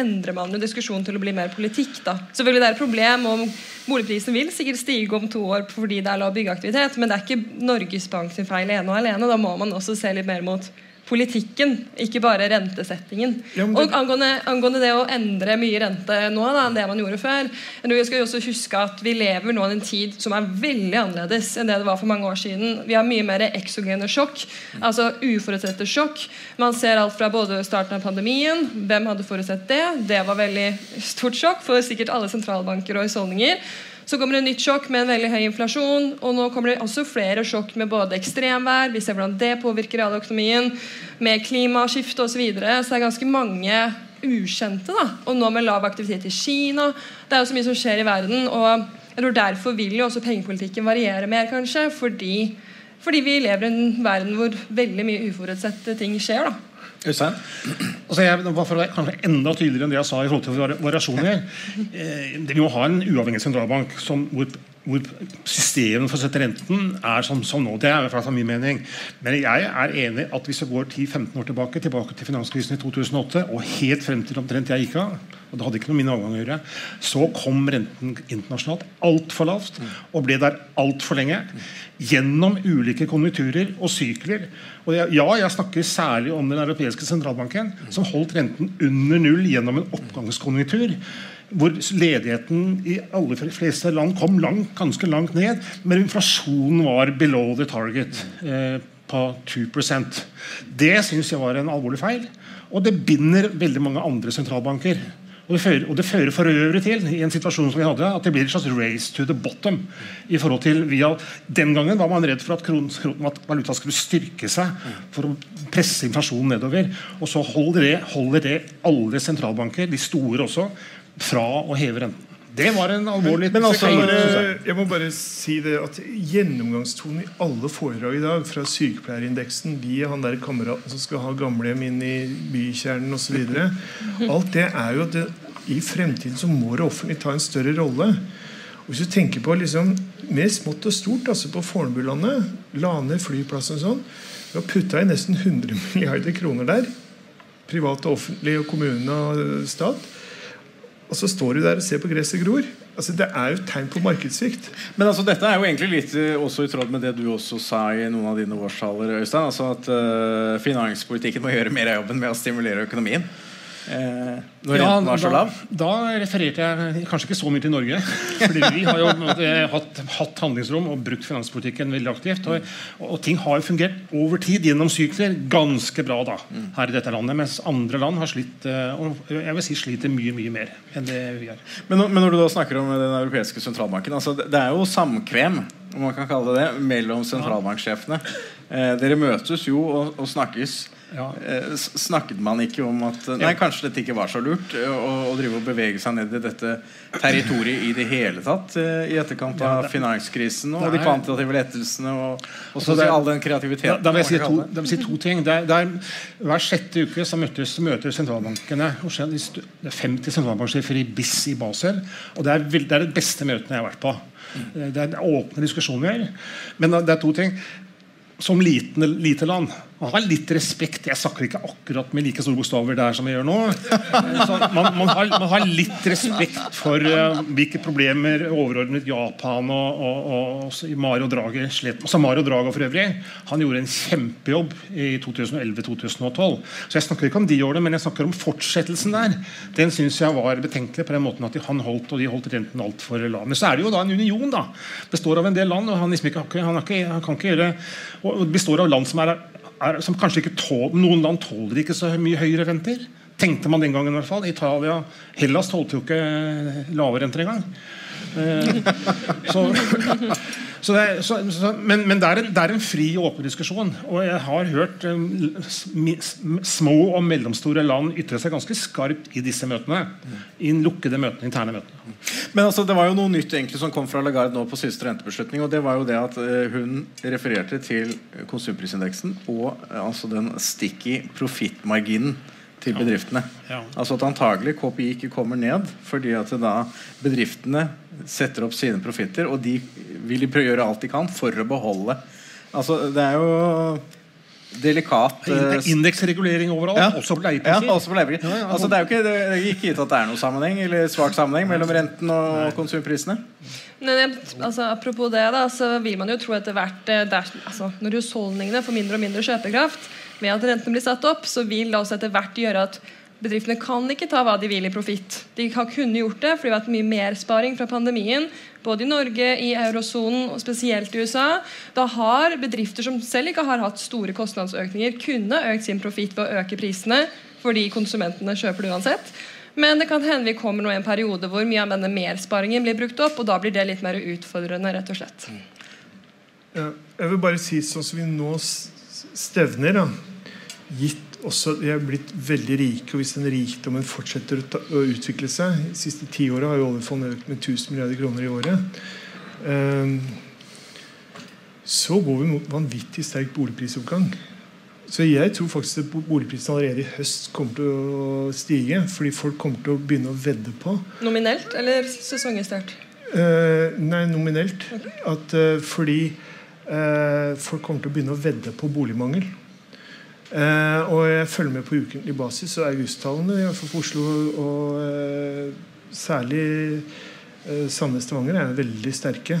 endrer man jo diskusjonen til å bli mer politikk. da. Selvfølgelig det er et problem om Boligprisen vil sikkert stige om to år fordi det er lav byggeaktivitet, men det er ikke Norges Bank sin feil ene og alene. Da må man også se litt mer mot politikken, ikke bare rentesettingen. Ja, det- Og angående, angående det å endre mye rente nå da, enn det man gjorde før Vi skal jo også huske at Vi lever nå i en tid som er veldig annerledes enn det det var for mange år siden. Vi har mye mer eksogene sjokk, altså uforutsette sjokk. Man ser alt fra både starten av pandemien Hvem hadde forutsett det? Det var veldig stort sjokk for sikkert alle sentralbanker og husholdninger. Så kommer det et nytt sjokk med en veldig høy inflasjon. Og nå kommer det også flere sjokk med både ekstremvær, vi ser hvordan det påvirker realøkonomien, med klimaskifte osv. Så, videre. så det er ganske mange ukjente. da, Og nå med lav aktivitet i Kina. Det er jo så mye som skjer i verden. og jeg tror Derfor vil jo også pengepolitikken variere mer, kanskje. Fordi, fordi vi lever i en verden hvor veldig mye uforutsette ting skjer. da. Øystein? Altså jeg, for å være enda tydeligere enn det jeg sa i forhold til vari- variasjoner eh, Vi må ha en uavhengig sentralbank som, hvor, hvor systemet for å sette renten er som, som nå. Det er i hvert min mening. Men jeg er enig at hvis vi går 10-15 år tilbake, tilbake til finanskrisen i 2008 og helt frem til omtrent jeg gikk av, og det hadde ikke noe min avgang å gjøre, så kom renten internasjonalt altfor lavt og ble der altfor lenge. Gjennom ulike konjunkturer og sykler. Og jeg, ja, jeg snakker særlig om den europeiske sentralbanken, som holdt renten under null gjennom en oppgangskonjunktur. Hvor ledigheten i alle fleste land kom langt, ganske langt ned, men inflasjonen var below the target. Eh, på 2% Det syns jeg var en alvorlig feil. Og det binder veldig mange andre sentralbanker. Og det, fører, og det fører for øvrig til i en situasjon som vi hadde, at det blir et slags race to the bottom. i forhold til via, Den gangen var man redd for at, kron, at valuta skulle styrke seg for å presse inflasjonen nedover. Og så holder det, holder det alle sentralbanker, de store også, fra å heve renten. Det var en alvorlig Men altså, feil, jeg. Eh, Jeg må bare si det at Gjennomgangstonen i alle foredrag i dag, fra sykepleierindeksen via han der kameraten som skal ha gamlehjem inn i bykjernen osv. Alt det er jo at det, i fremtiden så må det offentlige ta en større rolle. Og Hvis du tenker på liksom mer smått og stort, altså på Fornebulandet, la ned flyplassen og sånn, vi har putta i nesten 100 milliarder kroner der. Private, offentlige, og kommune og stat. Og så står du der og ser på gresset gror. Altså, det er jo et tegn på markedssvikt. Men altså, dette er jo egentlig litt eh, også i tråd med det du også sa i noen av dine årstaler, Øystein. Altså at uh, finanspolitikken må gjøre mer av jobben med å stimulere økonomien. Eh, når Ja, renten var så lav. da refererte jeg kanskje ikke så mye til Norge. Fordi vi har jo eh, hatt, hatt handlingsrom og brukt finanspolitikken veldig aktivt. Og, og ting har jo fungert over tid gjennom sykler ganske bra da, her i dette landet. Mens andre land har slitt eh, og jeg vil si sliter mye mye mer enn det vi gjør. Men, men når du da snakker om den europeiske sentralbanken altså det er jo samkvem om man kan kalle det det, mellom sentralbanksjefene. Eh, dere møtes jo og, og snakkes. Ja. Eh, snakket man ikke om at Nei, kanskje dette ikke var så lurt eh, å, å drive og bevege seg ned i dette territoriet i det hele tatt eh, i etterkant Ja, av det- finanskrisen og det de er- kvantitative lettelsene og, og Altså, så det er- all den kreativiteten. da, vil jeg si to, det. da vil si to ting. Det er, det er, hver sjette uke så møtes, møter sentralbankene og Det er 50 sentralbanksjefer i BIS i Basel. Og det er, det er det beste møtene jeg har vært på. Det er åpne diskusjoner. Men det er to ting. Som liten, lite land man har litt respekt. Jeg snakker ikke akkurat med like store bokstaver der som jeg gjør nå. Så man, man, har, man har litt respekt for uh, hvilke problemer overordnet Japan og, og, og Mario Draghi slet med. Altså Mario Draga for øvrig Han gjorde en kjempejobb i 2011-2012. Så jeg snakker ikke om de årene, men jeg snakker om fortsettelsen der. Den syns jeg var betenkelig på den måten at de, han holdt og de holdt renten altfor lav. Men så er det jo da en union. da Består av en del land, og han, liksom ikke, han, ikke, han kan ikke gjøre og består av land som er, er som kanskje ikke tål, Noen land tåler ikke så mye høyere renter. Tenkte man den gangen i hvert fall. Italia, Hellas tålte jo ikke lave renter engang. Eh, så, så det, så, så, men men det, er en, det er en fri og åpen diskusjon. Og jeg har hørt um, små og mellomstore land ytre seg ganske skarpt i disse møtene. I lukkede møtene, interne møtene. Men altså, det var jo noe nytt egentlig som kom fra Lagarde nå på siste rentebeslutning. og det var jo det at eh, Hun refererte til konsumprisindeksen og eh, altså den sticky profittmarginen til bedriftene. Ja. Altså at antagelig KPI ikke kommer ned fordi at da bedriftene setter opp sine profitter, og de vil prøve å gjøre alt de kan for å beholde Altså, det er jo delikat eh, er Indeksregulering overalt, Ja. også på ja, også på leiepriser. Ja, ja, altså, det er jo ikke, det er ikke gitt at det er noen sammenheng Eller svak sammenheng mellom renten og konsumprisene. Nei, altså, apropos det, da, så vil man jo tro etter hvert der, altså, Når husholdningene får mindre og mindre kjøpekraft ved at rentene blir satt opp, så vil det også etter hvert gjøre at bedriftene kan ikke ta hva de vil i profitt. De har kunnet gjort det fordi det har vært mye mersparing fra pandemien. Både i Norge, i eurosonen og spesielt i USA. Da har bedrifter som selv ikke har hatt store kostnadsøkninger, kunne økt sin profitt ved å øke prisene fordi konsumentene kjøper det uansett. Men det kan hende vi kommer nå i en periode hvor mye av denne mersparingen blir brukt opp, og da blir det litt mer utfordrende, rett og slett. Jeg vil bare si sånn som vi nå stevner, da. Gitt også De er blitt veldig rike, og hvis den rikdommen fortsetter å, utvikle seg De siste ti åra har jo oljefondet økt med 1000 milliarder kroner i året. Ehm, så går vi mot vanvittig sterk boligprisoppgang. Så jeg tror faktisk at boligprisene boligprisen allerede i høst kommer til å stige. Fordi folk kommer til å begynne å vedde på Nominelt eller sesongjustert? Eh, nei, nominelt. At, eh, fordi eh, folk kommer til å begynne å vedde på boligmangel. Eh, og jeg følger med på ukentlig basis, og augusttallene i hvert fall for Oslo og eh, særlig eh, Sandnes-Stavanger er veldig sterke.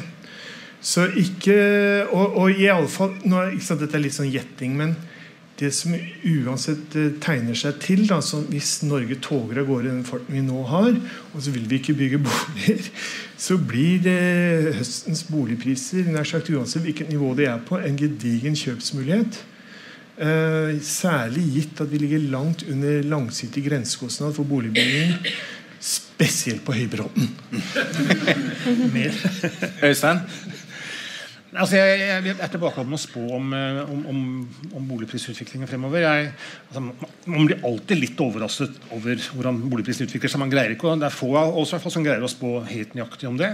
Så ikke Og, og i alle fall nå, ikke sant, Dette er litt sånn gjetting, men det som uansett eh, tegner seg til da, sånn, Hvis Norge toger av gårde den farten vi nå har, og så vil vi ikke bygge boliger, så blir det høstens boligpriser nær sagt uansett hvilket nivå de er på, en gedigen kjøpsmulighet. Eh, særlig gitt at vi ligger langt under langsiktig grensekostnad for boligbygging. Spesielt på Høybråten. Øystein? Altså, jeg, jeg, er tilbakeholden med å spå om, eh, om, om, om boligprisutviklingen fremover. Jeg, altså, man- blir alltid litt overrasket over hvordan boligprisen utvikler seg. Man greier ikke, og Det er få av oss fall som greier å spå helt nøyaktig om det.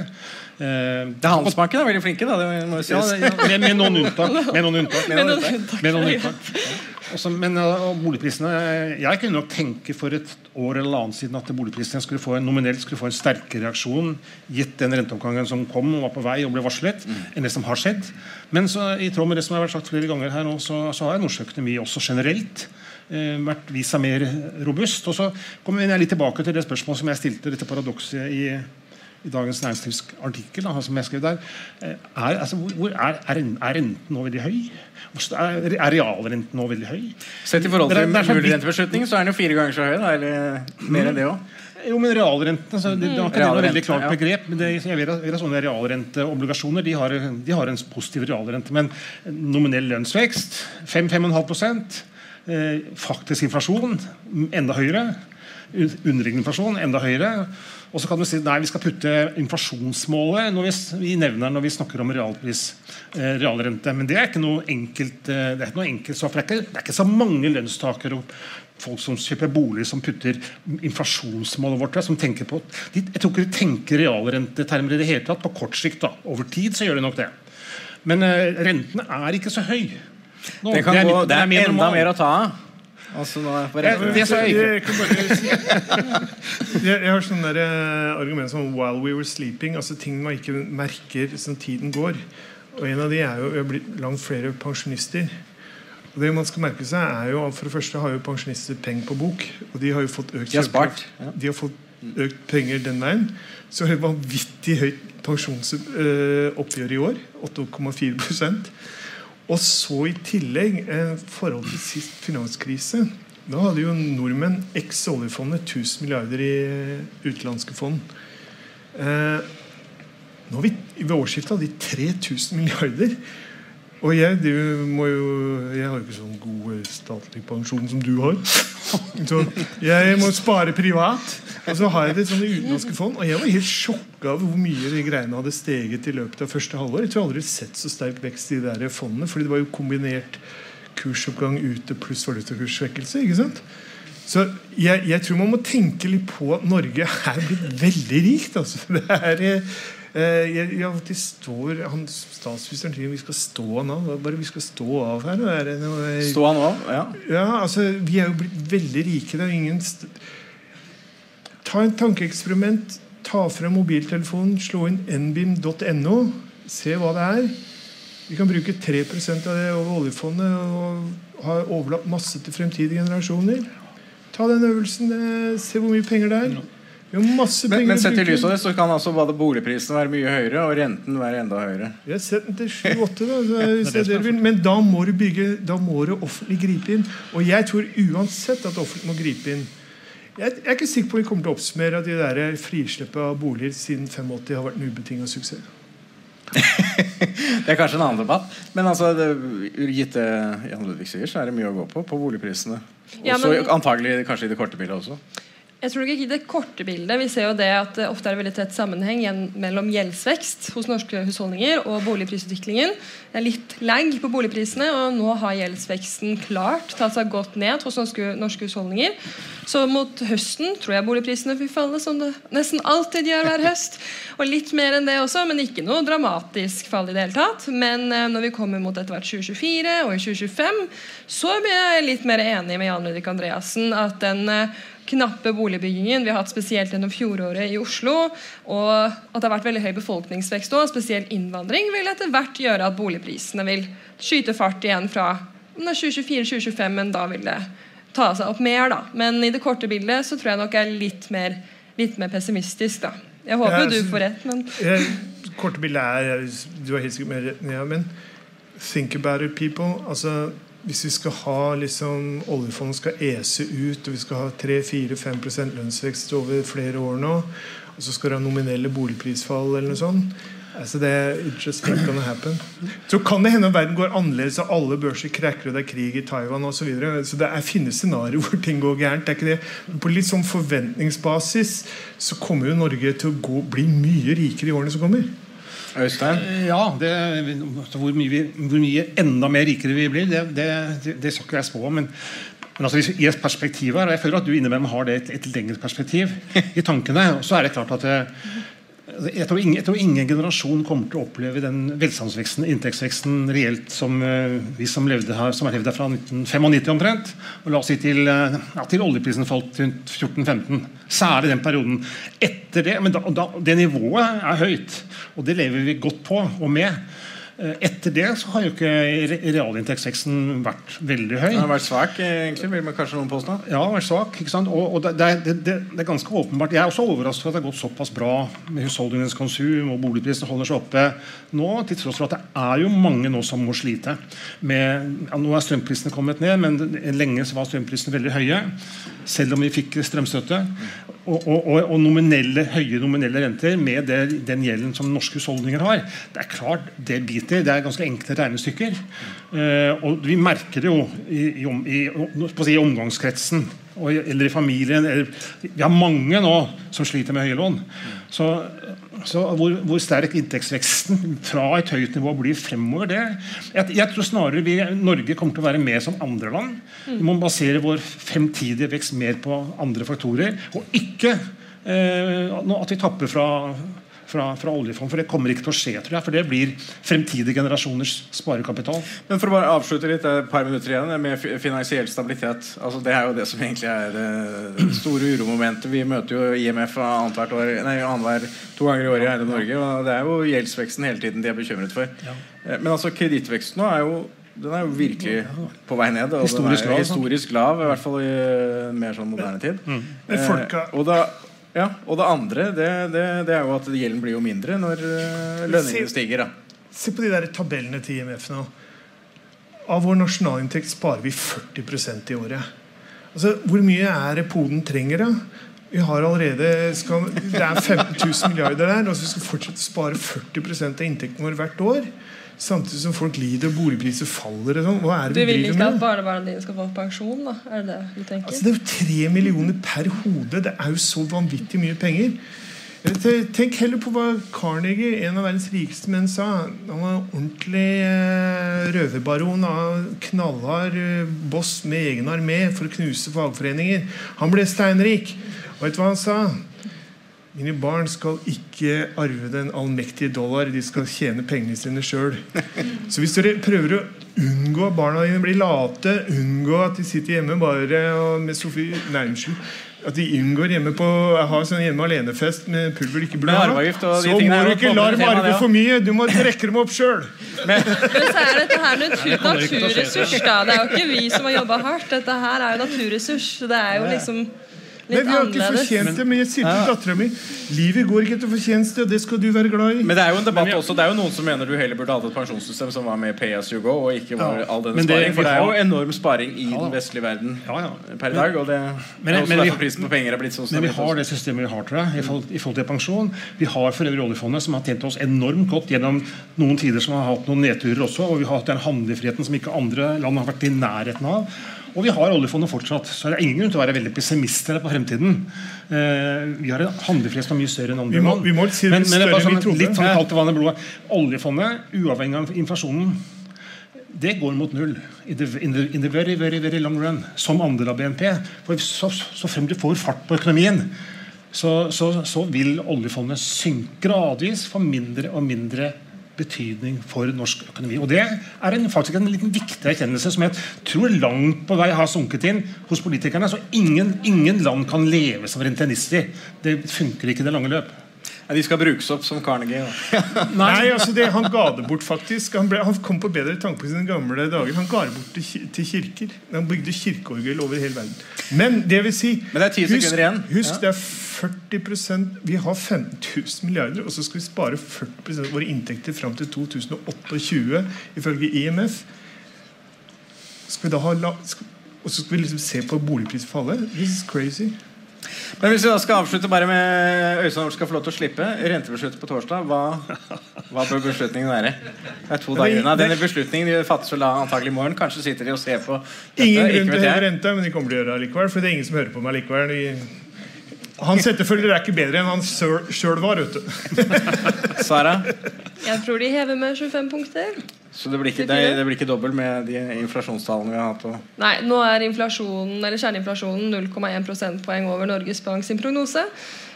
Eh, Det Handelsbanken er veldig flinke, da. Det må jo sies. ja, med, med noen unntak. Med noen unntak. Med noen unntak. Med noen unntak. Også, men uh, boligprisene Jeg kunne nok tenke for et år eller annet siden at boligprisene skulle få en, nominelt skulle få en sterkere reaksjon gitt den renteoppgangen som kom og var på vei og ble varslet, enn det som har skjedd. Men så, i tråd med det som har vært sagt flere ganger her nå, så, så har norsk økonomi også generelt eh, vært vist seg mer robust. Og så kommer jeg litt tilbake til det spørsmålet som jeg stilte, dette paradokset i i Dagens Næringslivs artikkel da, som jeg skrev der, eh, er, altså, hvor, hvor er, er, renten nå veldig høy? Er, er realrenten nå veldig høy? Sett i forhold til det så mulig vidt- rentebeslutning, så er den jo fire ganger så høy. Da, eller mer enn det òg. Jo, men realrenten så det, det, var ikke det noe veldig klart begrep. men det, jeg vet at sånne realrenteobligasjoner de har, de har en positiv realrente. Men nominell lønnsvekst 5-5,5 eh, Faktisk inflasjon enda høyere. Un- Underliggende inflasjon enda høyere. Og så kan du si nei, vi skal putte inflasjonsmålet når vi, vi nevner når vi snakker om realpris, eh, realrente. Men det er ikke noe enkelt eh, det er ikke noe enkelt stoff. Det, er det er ikke så mange lønnstakere og folk som kjøper bolig, som putter inflasjonsmålet vårt som tenker på de, Jeg tror ikke de tenker realrentetermer i det hele tatt på kort sikt. da. Over tid så gjør de nok det. Men eh, rentene er ikke så høy. Nå, Det, kan er gå, det er mer enda mer å ta av. Altså, nå er på Ja, det sa jeg ikke. Jeg, jeg, jeg har sånn der, eh, argument som 'while we were sleeping'. Altså ting man ikke merker som tiden går. Og En av de er jo vi har blitt langt flere pensjonister. Og det man skal merke seg er jo For det første har jo pensjonister penger på bok. Og de har jo fått økt De har spart, ja. De har fått økt penger den veien. Så er det vanvittig høyt pensjonsoppgjør i år. 8,4 Og så i tillegg, eh, forhold til sist finanskrise Da hadde jo nordmenn eks oljefondet 1000 milliarder i eh, utenlandske fond. Eh, nå har vi, Ved årsskiftet hadde de 3000 milliarder. Og jeg, jo, jeg har jo ikke sånn god eh, statlig pensjon som du har. Så jeg må spare privat. Og så har jeg det sånne utenlandske fond. Og jeg var helt sjokka over hvor mye de greiene hadde steget i løpet av første halvår. Jeg tror aldri jeg har sett så sterk vekst i de der fondene. fordi det var jo kombinert kursoppgang ute pluss valutakurssvekkelse. ikke sant? Så jeg, jeg tror man må tenke litt på at Norge er blitt veldig rikt. altså. Det er... eh, jeg, jeg alltid står, han, Statsministeren sier vi skal stå av nå. Bare vi skal stå av her. Er det noe, Stå han av, Ja. ja, altså, Vi er jo blitt veldig rike. Det er ingen st Ta en tankeeksperiment. Ta frem mobiltelefonen, slå inn nbim.no. Se hva det er. Vi kan bruke 3% av det over oljefondet og ha overlatt masse til fremtidige generasjoner. Ta den øvelsen. eh, Se hvor mye penger det er. Men, men sett i lys av det, så kan altså både boligprisen være mye høyere og renten være enda høyere. Vi har sett den til 7-8, da. så det er det du vil. Men da må du bygge, da må det offentlig gripe inn. Og jeg tror uansett at offentlig må gripe inn. Jeg, jeg er ikke sikker på om vi kommer til å oppsummere at de der frislippet av boliger siden 85 har vært en ubetinga suksess. Det er kanskje en annen debatt. Men altså, det, gitt det Jan Ludvig sier, så er det mye å gå på på boligprisene. Ja, Også men- antagelig kanskje i det korte bildet også. Jeg tror ikke det korte bildet. Vi ser jo det at det ofte er veldig tett sammenheng mellom gjeldsvekst hos norske husholdninger og boligprisutviklingen. Det er litt lag på boligprisene, og nå har gjeldsveksten klart tatt seg godt ned hos norske, norske husholdninger. Så mot høsten tror jeg boligprisene vil falle, som det nesten alltid gjør hver høst. Og litt mer enn det også, men ikke noe dramatisk fall i det hele tatt. Men eh, når vi kommer mot etter hvert 2024 og i 2025, så blir jeg litt mer enig med Jan Ludvig Andreassen at den eh, knappe boligbyggingen vi har hatt spesielt gjennom fjoråret i Oslo, og at det har vært veldig høy befolkningsvekst og spesielt innvandring, vil etter hvert gjøre at boligprisene vil skyte fart igjen fra 2024-2025, men da vil det ta seg opp mer. da. Men i det korte bildet så tror jeg nok jeg er litt mer, litt mer pessimistisk. da. Jeg håper Ja, du får rett, men Eh, Korte bildet er Du har helt sikkert mer rett jeg, men think about it, people. Altså, hvis vi skal ha liksom oljefondet skal ese ut, og vi skal ha 3-4-5% lønnsvekst over flere år nå, og så skal det ha nominelle boligprisfall eller noe sånt altså det er just not gonna happen. Så kan det hende at verden går annerledes, og alle børser krekker, og det er krig i Taiwan osv. Så, videre. så det er, finnes scenarioer hvor ting går gærent. det er ikke det. Men på litt sånn forventningsbasis så kommer jo Norge til å gå, bli mye rikere i årene som kommer. Øystein? Ja, det, altså hvor, mye vi, hvor mye enda mer rikere vi blir, det, det, det, skal ikke jeg spå om. Men, men altså, i et perspektiv her, og jeg føler at du innimellom har det et, et lengre perspektiv i tankene, så er det klart at det, jeg tror, ingen, jeg tror ingen generasjon kommer til å oppleve den velstandsveksten, inntektsveksten, reelt som uh, vi som levde her, som har levd her fra 1995 omtrent. Og la oss si til, uh, ja, til oljeprisen falt rundt 14-15. Særlig den perioden. Etter det, men da, da, det nivået er høyt, og det lever vi godt på og med. Eh, Etter det så har jo ikke realinntektsveksten vært veldig høy. Den har vært svak, egentlig, vil man kanskje noen påstå. Ja, har vært svak. ikke sant? Og, og det, det, det, det er ganske åpenbart. Jeg er også overrasket over at det har gått såpass bra med husholdningenes konsum, og boligprisene holder seg oppe nå, til tross for at det er jo mange nå som må slite. Med, ja, nå er strømprisene kommet ned, men lenge så var strømprisene veldig høye. Selv om vi fikk strømstøtte. Og, og, og, nominelle, høye nominelle renter med det, den gjelden som norske husholdninger har. Det er klart, det biter. Det er ganske enkle regnestykker. Eh, og vi merker det jo i, i, i, i omgangskretsen og, eller i familien. Eller, vi har mange nå som sliter med høye lån. Så, så hvor, hvor sterk inntektsveksten fra et høyt nivå blir fremover, det jeg, jeg tror snarere vi, Norge kommer til å være mer som andre land. Vi må basere vår fremtidige vekst mer på andre faktorer, og ikke eh, at vi tapper fra fra, fra oljefond, for Det kommer ikke til å skje, tror jeg. For det blir fremtidige generasjoners sparekapital. Men for å bare avslutte litt, et par minutter igjen med finansiell stabilitet. Altså, det er jo det som egentlig er det store uromomentet. Vi møter jo IMF annenhver to ganger i året i Eiendom Norge. Og det er jo gjeldsveksten hele tiden de er bekymret for. Ja. Men altså kredittveksten nå er jo den er jo virkelig på vei ned. Og Historisk den er lav, historisk lav, i hvert fall i eh, mer sånn moderne tid. Mm. Eh, og, da, ja, og det andre, det, det, det er jo at gjelden blir jo mindre når eh, lønningene stiger. da Se på de der tabellene til IMF nå. Av vår nasjonalinntekt sparer vi 40% i året. Altså, Hvor mye er det poden trenger, da? Vi har allerede skal, Det er 15 000 milliarder der, og så skal vi fortsette å spare 40 av inntekten vår hvert år. Samtidig som folk lider og boligpriser faller. og sånn. Hva er du det vi vil ikke ikke at med? barnebarna dine skal få pensjon? da? Er det det du tenker? Altså, det er jo tre millioner per hode. Det er jo så vanvittig mye penger. Tenk heller på hva Carnegie, en av verdens rikeste menn, sa. Han var ordentlig eh, røverbaron. av Knallhard eh, boss med egen armé for å knuse fagforeninger. Han ble steinrik. Og vet du hva han sa? Mine barn skal ikke arve den allmektige dollar. De skal tjene pengene sine sjøl. Så hvis dere prøver å unngå at barna dine blir late, unngå at de sitter hjemme bare med Sofie Nei, unnskyld. At de unngår hjemme på har sånn hjemme alene-fest med pulver de ikke burde ha. Så må du ikke la dem arve for mye. Du må trekke dem opp sjøl. Men så er dette her natur, naturressurs, da. Det er jo ikke vi som har jobba hardt. Dette her er jo naturressurs. Det er jo liksom Nei, vi har ikke fortjent det, men jeg sier til dattera mi livet går ikke etter fortjeneste, og det skal du være glad i. Men det er jo en debatt også Det er jo noen som mener du heller burde hatt et pensjonssystem som var med pay as you go, og ikke var all denne det- sparing. For det er jo enorm sparing i Ja. den vestlige verden Ja, ja. per dag. Og det Men- er også men vi- derfor prisen på penger er blitt så Men vi har det systemet vi har tror jeg, i forhold, i forhold til pensjon. Vi har for øvrig oljefondet, som har tjent oss enormt godt gjennom noen tider som har hatt noen nedturer også. Og vi har hatt den handlefriheten som ikke andre land har vært i nærheten av. Og vi har oljefondet fortsatt, så det er ingen grunn til å være veldig pessimister på fremtiden. Eh, vi har en handlefrihet som er mye større enn andre Vi må- vi må si det men, men det er bare sånn, litt sånn kaldt vann i blodet. Oljefondet, uavhengig av inflasjonen, det går mot null in the, in the, in the very, very, very long run. Som andel av BNP. For så, så frem du får fart på økonomien, så, så, så vil oljefondet synke gradvis for mindre og mindre betydning for norsk økonomi. Og Det er en, faktisk en liten viktig erkjennelse som jeg tror langt på vei har sunket inn hos politikerne. Så ingen, ingen land kan leve som rentenister. Det funker ikke i det lange løp. Ja, de skal brukes opp som Carnegie. Nei, altså det, Han ga det bort, faktisk. Han, ble, han kom på bedre tanke på sine gamle dager. Han ga det bort til, til kirker. Han bygde kirkeorgel over hele verden. Men det vil si Men det er 10 Husk, sekunder igjen. husk Ja. det er 40% Vi har 15 000 milliarder, og så skal vi spare 40% av våre inntekter fram til 2028, ifølge IMF. Skal vi da ha la, skal, Og så skal vi liksom se på boligprisfallet. This is crazy. Men hvis vi da skal avslutte bare med Øystein skal få lov til å slippe rentebeslutning på torsdag, hva, hva bør beslutningen være? Det er to dager unna. Denne beslutningen de fattes vel antagelig i morgen. Kanskje sitter de og ser på dette. Ingen grunn til å heve renta, men de kommer til å gjøre det likevel. For det er ingen som hører på meg likevel. De, hans etterfølger er ikke bedre enn han sjøl var. vet du. Sara? Jeg tror de hever med 25 punkter. Så det blir ikke, det, det blir ikke dobbelt med de inflasjonstallene vi har hatt? Og Nei, nå er inflasjonen, eller kjerneinflasjonen 0,1 prosentpoeng over Norges Bank sin prognose.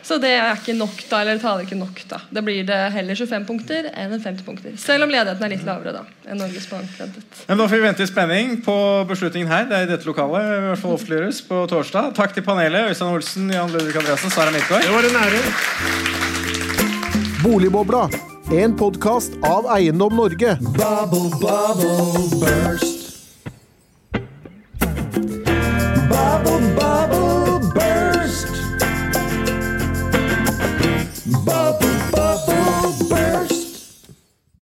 Så det er ikke nok da, eller taler ikke nok da. Det blir det heller 25 punkter enn 50 punkter. Selv om ledigheten er litt lavere da enn Norges Bank. Men da får vi vente i spenning på beslutningen her. Det er i dette lokalet. i hvert fall offentliggjøres på torsdag. Takk til panelet. Øystein Olsen, Jan Ludvig Andreassen, Sara Midtgaard. Det var en ære. Boligbobla. En podkast av Eiendom Norge. Bubble, bubble, burst. Bubble,